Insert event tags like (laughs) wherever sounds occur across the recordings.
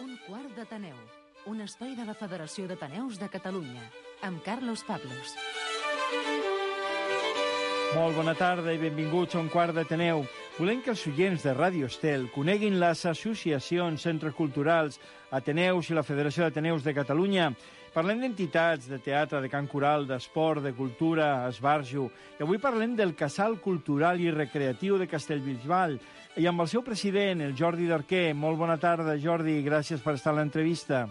Un quart d'Ateneu, un espai de la Federació d'Ateneus de Catalunya, amb Carlos Pablos. Molt bona tarda i benvinguts a un quart d'Ateneu. Volem que els oients de Ràdio Estel coneguin les associacions, centres culturals, Ateneus i la Federació d'Ateneus de Catalunya. Parlem d'entitats, de teatre, de cant coral, d'esport, de cultura, esbarjo. I avui parlem del Casal Cultural i Recreatiu de Castellbisbal. I amb el seu president, el Jordi Darquer. Molt bona tarda, Jordi. Gràcies per estar a l'entrevista.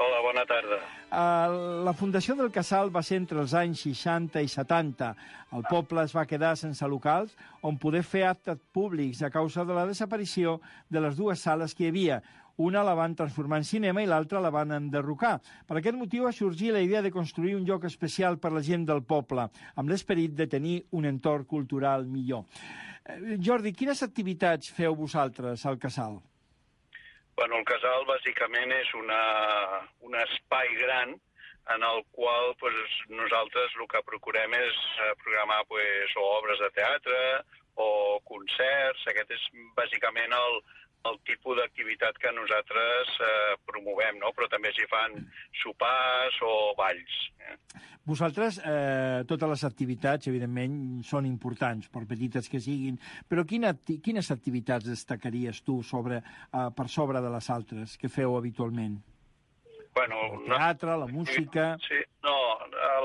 Hola, bona tarda. Uh, la fundació del Casal va ser entre els anys 60 i 70. El poble es va quedar sense locals on poder fer actes públics a causa de la desaparició de les dues sales que hi havia. Una la van transformar en cinema i l'altra la van enderrocar. Per aquest motiu va sorgir la idea de construir un lloc especial per la gent del poble, amb l'esperit de tenir un entorn cultural millor. Eh, Jordi, quines activitats feu vosaltres al Casal? Bueno, el casal bàsicament és una, un espai gran en el qual pues, nosaltres el que procurem és eh, programar pues, o obres de teatre o concerts. Aquest és bàsicament el, el tipus d'activitat que nosaltres eh, promovem, no? però també s'hi fan sopars o balls. Eh? Vosaltres, eh, totes les activitats, evidentment, són importants, per petites que siguin, però quina, quines activitats destacaries tu sobre, eh, per sobre de les altres que feu habitualment? Bueno, el teatre, la música... Sí, no,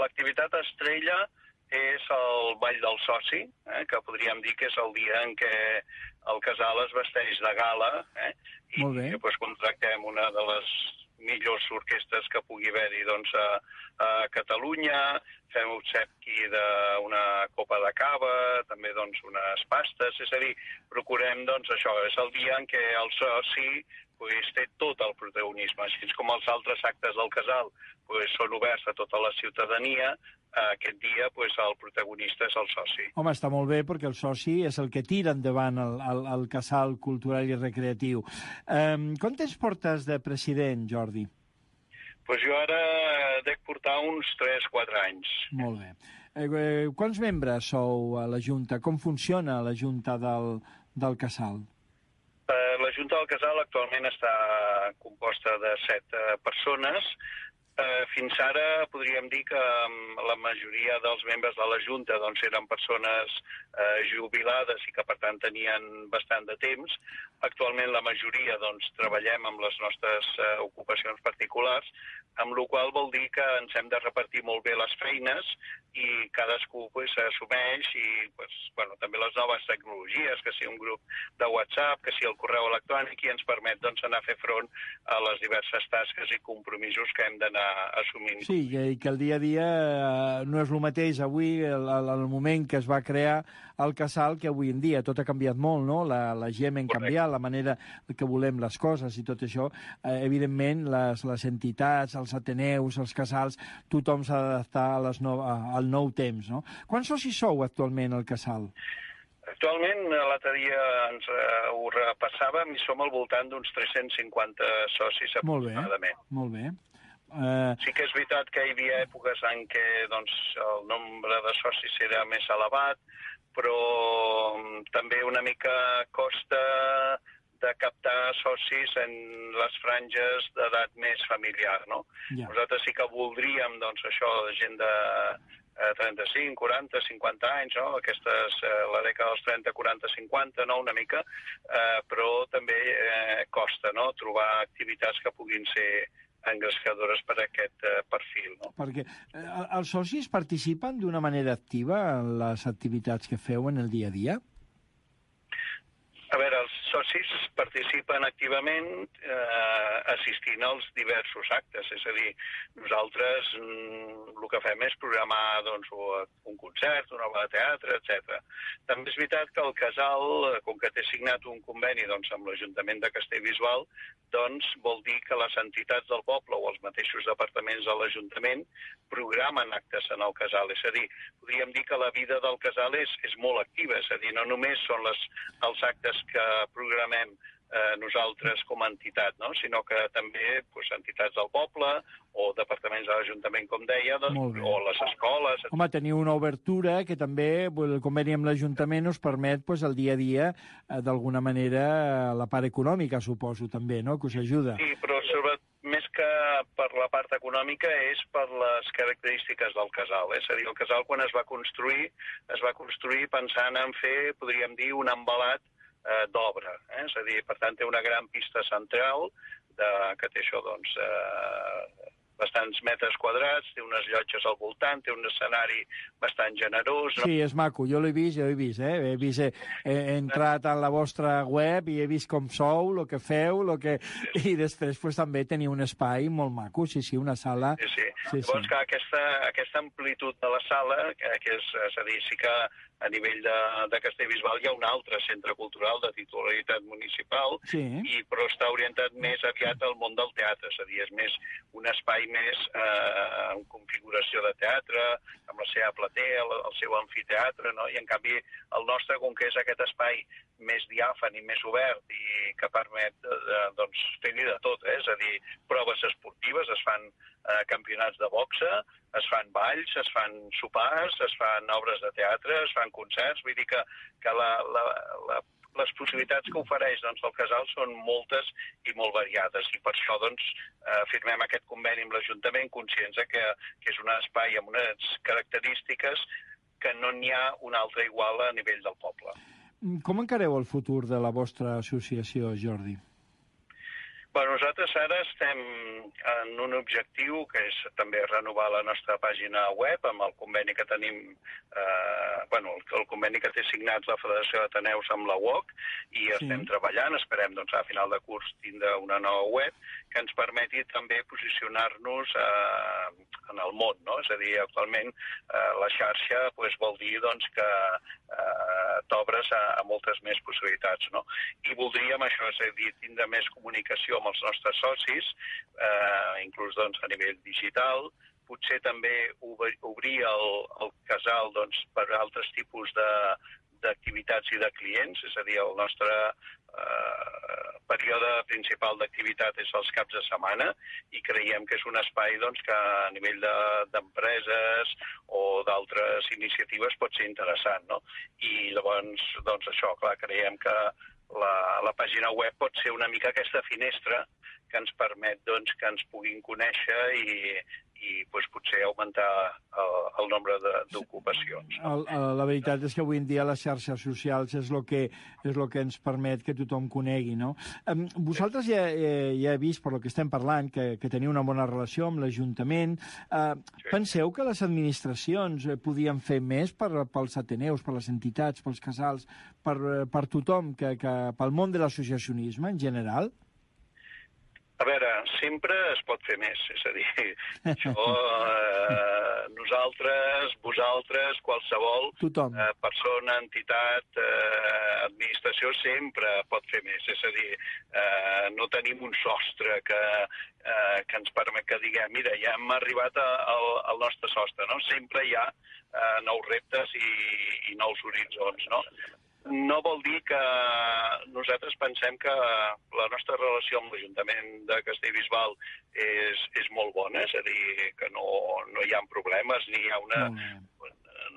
l'activitat estrella és el Ball del Soci, eh, que podríem dir que és el dia en què el casal es vesteix de gala eh, i pues, contractem una de les millors orquestres que pugui haver-hi doncs, a, a Catalunya, fem obsequi d'una copa de cava, també doncs, unes pastes, és a dir, procurem doncs, això, és el dia en què el soci pues, té tot el protagonisme, així com els altres actes del casal pues, són oberts a tota la ciutadania, aquest dia pues, el protagonista és el soci. Home, està molt bé perquè el soci és el que tira endavant el, el, el casal cultural i recreatiu. Um, quant temps portes de president, Jordi? Pues jo ara dec portar uns 3-4 anys. Molt bé. Eh, eh, quants membres sou a la Junta? Com funciona la Junta del, del casal? Junta del Casal actualment està composta de set eh, persones. Eh, fins ara podríem dir que um, la majoria dels membres de la Junta doncs, eren persones eh, jubilades i que per tant tenien bastant de temps. Actualment la majoria doncs, treballem amb les nostres eh, ocupacions particulars, amb la qual vol dir que ens hem de repartir molt bé les feines i cadascú pues, assumeix i pues, bueno, també les noves tecnologies, que si un grup de WhatsApp, que si el correu electrònic, i ens permet doncs, anar a fer front a les diverses tasques i compromisos que hem d'anar assumint. Sí, i que el dia a dia eh, no és el mateix avui, el, el moment que es va crear el casal, que avui en dia tot ha canviat molt, no? La, la gent hem canviat, la manera que volem les coses i tot això. Eh, evidentment, les, les entitats, els ateneus, els casals, tothom s'ha d'adaptar al nou temps, no? Quants socis sou actualment al casal? Actualment, l'altre dia ens uh, ho repassàvem i som al voltant d'uns 350 socis aproximadament. Molt bé, molt bé. Uh... Sí que és veritat que hi havia èpoques en què doncs, el nombre de socis era més elevat, però mm, també una mica costa de captar socis en les franges d'edat més familiar, no? Ja. Nosaltres sí que voldríem, doncs, això, de gent de eh, 35, 40, 50 anys, no? Aquestes, eh, la dècada dels 30, 40, 50, no? Una mica, eh, però també eh, costa, no?, trobar activitats que puguin ser engrescadores per a aquest eh, perfil. No? Perquè eh, els socis participen d'una manera activa en les activitats que feu en el dia a dia? A veure, els socis participen activament eh, assistint als diversos actes, és a dir, nosaltres mm, el que fem és programar doncs, un concert, una obra de teatre, etc. També és veritat que el casal, eh, com que té signat un conveni doncs, amb l'Ajuntament de Castellbisbal, doncs vol dir que les entitats del poble o els mateixos departaments de l'Ajuntament programen actes en el casal. És a dir, podríem dir que la vida del casal és, és molt activa, és a dir, no només són les, els actes que programem eh, nosaltres com a entitat, no? sinó que també pues, entitats del poble o departaments de l'Ajuntament, com deia, doncs, o les escoles... Home, teniu una obertura que també el conveni amb l'Ajuntament us permet pues, el dia a dia, eh, d'alguna manera, la part econòmica, suposo, també, no?, que us ajuda. Sí, però sobretot més que per la part econòmica és per les característiques del casal. És a dir, el casal quan es va construir, es va construir pensant en fer, podríem dir, un embalat eh, d'obra. Eh? És a dir, per tant, té una gran pista central de, que té això, doncs, eh, bastants metres quadrats, té unes llotges al voltant, té un escenari bastant generós. No? Sí, és maco, jo l'he vist, jo l'he vist, eh? He, vist, he, he entrat en la vostra web i he vist com sou, el que feu, lo que... Sí. i després pues, també teniu un espai molt maco, sí, sí, una sala... Sí, sí. sí Llavors, sí. que aquesta, aquesta amplitud de la sala, que, que és, és a dir, sí que a nivell de, de Castellbisbal hi ha un altre centre cultural de titularitat municipal, sí. i, però està orientat més aviat al món del teatre, és a dir, és més un espai més eh, en configuració de teatre, amb la seva platea, el, el seu amfiteatre, no? i en canvi el nostre, com que és aquest espai més diàfan i més obert i que permet eh, doncs, fer-hi de tot, eh? és a dir, proves esportives, es fan eh, campionats de boxa, es fan balls, es fan sopars, es fan obres de teatre, es fan concerts, vull dir que, que la, la, la, les possibilitats que ofereix doncs, el casal són moltes i molt variades i per això doncs, eh, firmem aquest conveni amb l'Ajuntament conscients que, que és un espai amb unes característiques que no n'hi ha un altre igual a nivell del poble. Com encareu el futur de la vostra associació, Jordi? Bueno, nosaltres ara estem en un objectiu que és també renovar la nostra pàgina web amb el conveni que tenim, eh, bueno, el, el conveni que té signat la Federació d'Ateneus amb la UOC i sí. estem treballant, esperem doncs, a final de curs tindre una nova web que ens permeti també posicionar-nos eh, en el món, no? És a dir, actualment eh, la xarxa pues, vol dir doncs, que eh, t'obres a, a moltes més possibilitats, no? I voldríem això, és a dir, tindre més comunicació amb els nostres socis, eh, inclús doncs, a nivell digital, potser també obrir el, el casal doncs, per altres tipus de, d'activitats i de clients, és a dir, el nostre eh, període principal d'activitat és els caps de setmana i creiem que és un espai doncs, que a nivell d'empreses de, o d'altres iniciatives pot ser interessant. No? I llavors, doncs això, clar, creiem que la, la pàgina web pot ser una mica aquesta finestra que ens permet doncs, que ens puguin conèixer i, i pues, potser augmentar el, el nombre d'ocupacions. No? La veritat és que avui en dia les xarxes socials és el que, és lo que ens permet que tothom conegui. No? Vosaltres ja, eh, ja he vist, per lo que estem parlant, que, que teniu una bona relació amb l'Ajuntament. Sí. Penseu que les administracions eh, podien fer més per, pels ateneus, per les entitats, pels casals, per, per tothom, que, que, pel món de l'associacionisme en general? A veure, sempre es pot fer més, és a dir, (laughs) això, eh, nosaltres, vosaltres, qualsevol Tothom. eh, persona, entitat, eh, administració sempre pot fer més, és a dir, eh, no tenim un sostre que, eh, que ens permet que diguem, mira, ja hem arribat a, a, al nostre sostre, no? Sempre hi ha eh, nous reptes i, i nous horitzons, no? No vol dir que nosaltres pensem que la nostra relació amb l'Ajuntament de Castellbisbal és, és molt bona, és a dir, que no, no hi ha problemes ni hi ha una, no,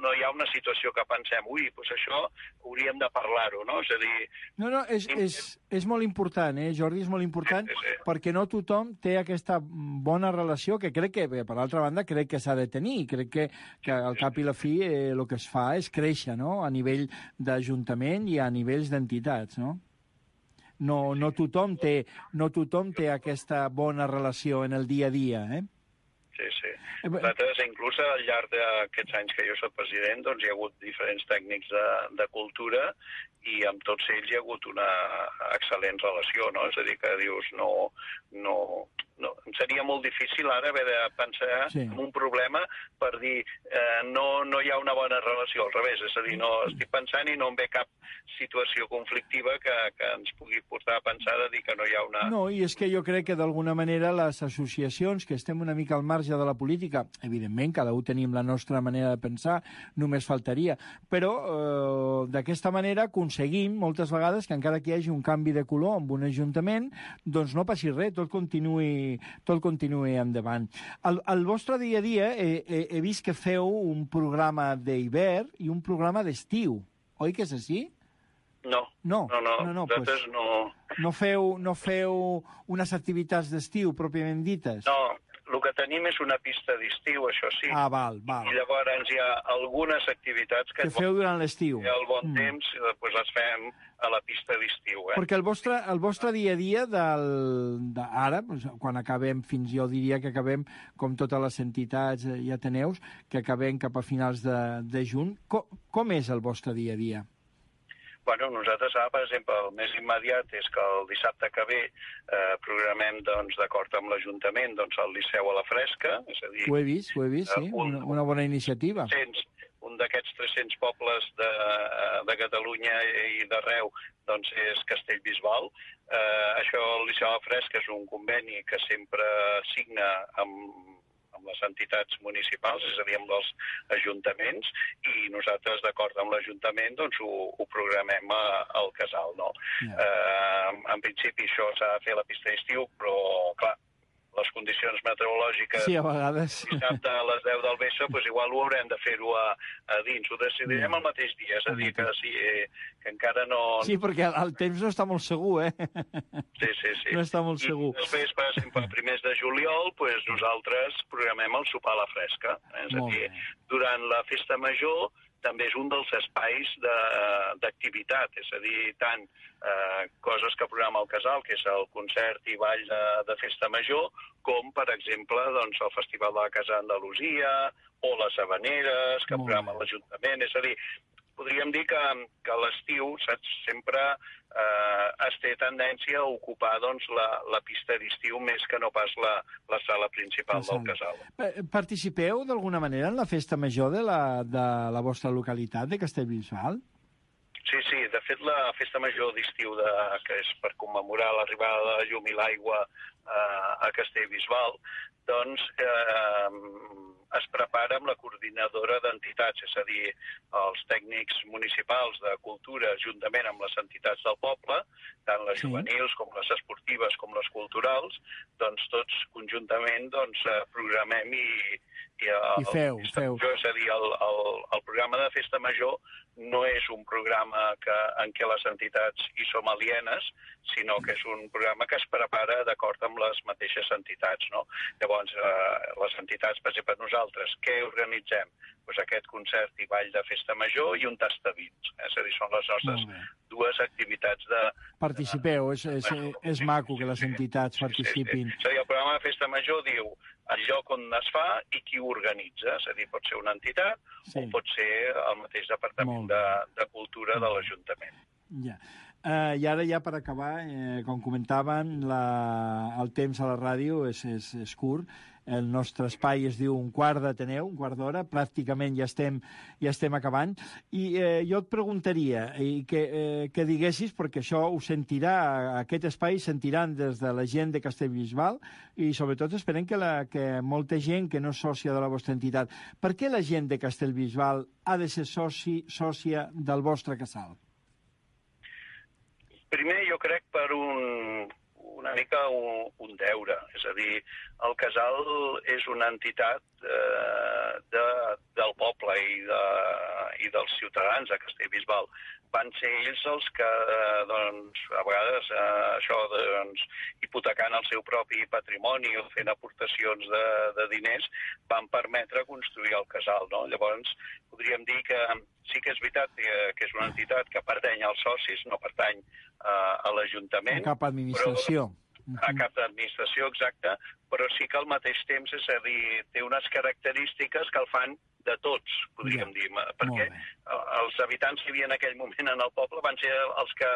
no hi ha una situació que pensem, ui, doncs això hauríem de parlar-ho, no? És a dir... No, no, és, és, és molt important, eh, Jordi, és molt important, sí, sí, sí. perquè no tothom té aquesta bona relació, que crec que, bé, per l'altra banda, crec que s'ha de tenir, crec que, que al cap i la fi eh, el que es fa és créixer, no?, a nivell d'Ajuntament i a nivells d'entitats, no? No, no, tothom té, no tothom té aquesta bona relació en el dia a dia, eh? Sí, sí. Eh, Nosaltres, inclús al llarg d'aquests anys que jo soc president, doncs hi ha hagut diferents tècnics de, de cultura i amb tots ells hi ha hagut una excel·lent relació, no? És a dir, que dius, no, no, no, seria molt difícil ara haver de pensar sí. en un problema per dir eh, no, no hi ha una bona relació, al revés, és a dir, no estic pensant i no em ve cap situació conflictiva que, que ens pugui portar a pensar de dir que no hi ha una... No, i és que jo crec que d'alguna manera les associacions que estem una mica al marge marge de la política. Evidentment, cada un tenim la nostra manera de pensar, només faltaria. Però eh, d'aquesta manera aconseguim moltes vegades que encara que hi hagi un canvi de color en un ajuntament, doncs no passi res, tot continuï, tot continuï endavant. Al, al vostre dia a dia he, he, he vist que feu un programa d'hivern i un programa d'estiu. Oi que és així? No, No, no, no, no, no, pues- no... No feu, no feu unes activitats d'estiu pròpiament dites? No, el tenim és una pista d'estiu, això sí, Ah, val, val. i llavors hi ha algunes activitats que Que feu durant l'estiu. el bon Mm. temps, doncs les fem a la pista d'estiu, eh? Perquè el vostre, el vostre dia a dia del, de, ara, doncs, quan acabem, fins jo diria que acabem, com totes les entitats eh, i ateneus, que acabem cap a finals de, de juny, com, com és el vostre dia a dia? Bueno, nosaltres ara, per exemple, el més immediat és que el dissabte que ve eh, programem, doncs, d'acord amb l'Ajuntament, doncs, el Liceu a la Fresca, és a dir, Ho he vist, ho he vist, sí, una, una bona iniciativa. 300, un d'aquests 300 pobles de, eh, de Catalunya i d'arreu doncs és Castellbisbal. Eh, això, el Liceu a la Fresca, és un conveni que sempre signa amb amb les entitats municipals, és a dir, amb els ajuntaments, i nosaltres, d'acord amb l'Ajuntament, doncs ho, ho programem a, al casal, no? Ja. Eh, en principi això s'ha de fer a la pista d'estiu, però, clar, les condicions meteorològiques Sí, a vegades. dissabte a les 10 del vespre, doncs igual ho haurem de fer-ho a, a dins. Ho decidirem Ja. el mateix dia, és a dir, que, sí, eh, que encara no... Sí, perquè el, el temps no està molt segur, eh? sí, sí. sí. No està molt I segur. després, per exemple, a primers de juliol, doncs nosaltres programem el sopar a la fresca. Eh? És a Molt dir, bé. durant la festa major també és un dels espais de- d'activitat, és a dir, tant eh, coses que programa el casal, que és el concert i ball de, de festa major, com, per exemple, doncs, el Festival de la Casa Andalusia o les Habaneres, que programa l'Ajuntament. És a dir, podríem dir que, que l'estiu, saps, sempre eh, es té tendència a ocupar doncs, la, la pista d'estiu més que no pas la, la sala principal La del casal. Eh, Participeu d'alguna manera en la festa major de la, de la vostra localitat, de Castellbisbal? Sí, sí, de fet la festa major d'estiu, de, que és per commemorar l'arribada de la llum i l'aigua eh, a Castellbisbal, doncs eh, es prepara amb la coordinadora d'entitats, és a dir, els tècnics municipals de cultura, juntament amb les entitats del poble, tant les Sí. juvenils com les esportives com les culturals, doncs tots conjuntament doncs, eh, programem i, i, el, I feu, el feu. És a dir, el, el, el programa de festa major no és un programa que, en què les entitats hi som alienes, sinó que és un programa que es prepara d'acord amb les mateixes entitats. No? Llavors, eh, les entitats, per exemple, nosaltres, què organitzem? Pues aquest concert i ball de festa major i un tastavins. Eh? És a dir, són les nostres dues activitats de... Participeu, és, és, és maco que les entitats Sí, sí, participin. Sí, És a dir, el programa de festa major diu el lloc on es fa i qui ho organitza. És a dir, pot ser una entitat Sí. o pot ser el mateix Departament de, de Cultura de l'Ajuntament. Ja. Uh, I ara ja per acabar, eh, com comentaven, la, el temps a la ràdio és, és, és curt. El nostre espai es diu un quart d'Ateneu, un quart d'hora, pràcticament ja estem, ja estem acabant. I eh, jo et preguntaria i que, eh, que diguessis, perquè això ho sentirà, aquest espai sentiran des de la gent de Castellbisbal i sobretot esperem que, la, que molta gent que no és sòcia de la vostra entitat. Per què la gent de Castellbisbal ha de ser soci, sòcia del vostre casal? Primer, jo crec per un, una mica un, un deure. És a dir, el casal és una entitat eh, de, del poble i, de, i dels ciutadans de Castellbisbal. Van ser ells els que, eh, doncs, a vegades, eh, això, doncs, hipotecant el seu propi patrimoni o fent aportacions de, de diners, van permetre construir el casal. No? Llavors, podríem dir que sí que és veritat que, que és una entitat que pertany als socis, no pertany eh, a l'Ajuntament, A cap administració. a cap administració exacta, però sí que al mateix temps, és a dir, té unes característiques que el fan de tots, podríem Ja. dir, perquè els habitants que hi havia en aquell moment en el poble van ser els que,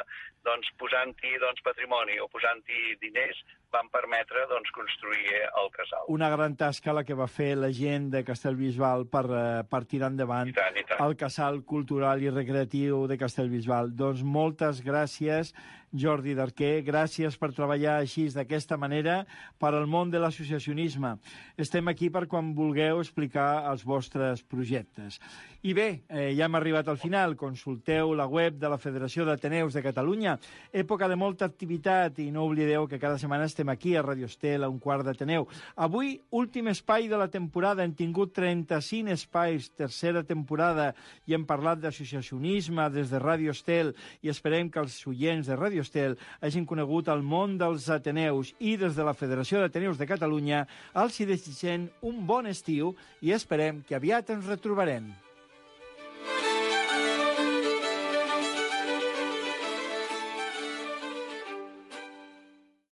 doncs, posant-hi doncs, patrimoni o posant-hi diners, van permetre doncs, construir el casal. Una gran tasca la que va fer la gent de Castellbisbal per, eh, per tirar endavant I tant, i tant. el casal cultural i recreatiu de Castellbisbal. Doncs moltes gràcies, Jordi Darquer, gràcies per treballar així d'aquesta manera per al món de l'associacionisme. Estem aquí per quan vulgueu explicar els vostres projectes. I bé, eh, ja hem arribat al final. Consulteu la web de la Federació d'Ateneus de Catalunya. Època de molta activitat i no oblideu que cada setmana estem aquí a Radio Estel a un quart d'Ateneu. Avui, últim espai de la temporada. Hem tingut 35 espais, tercera temporada, i hem parlat d'associacionisme des de Radio Estel i esperem que els oients de Radio Estel hagin conegut el món dels Ateneus i des de la Federació d'Ateneus de Catalunya els hi desitgem un bon estiu i esperem que aviat ens retrobarem.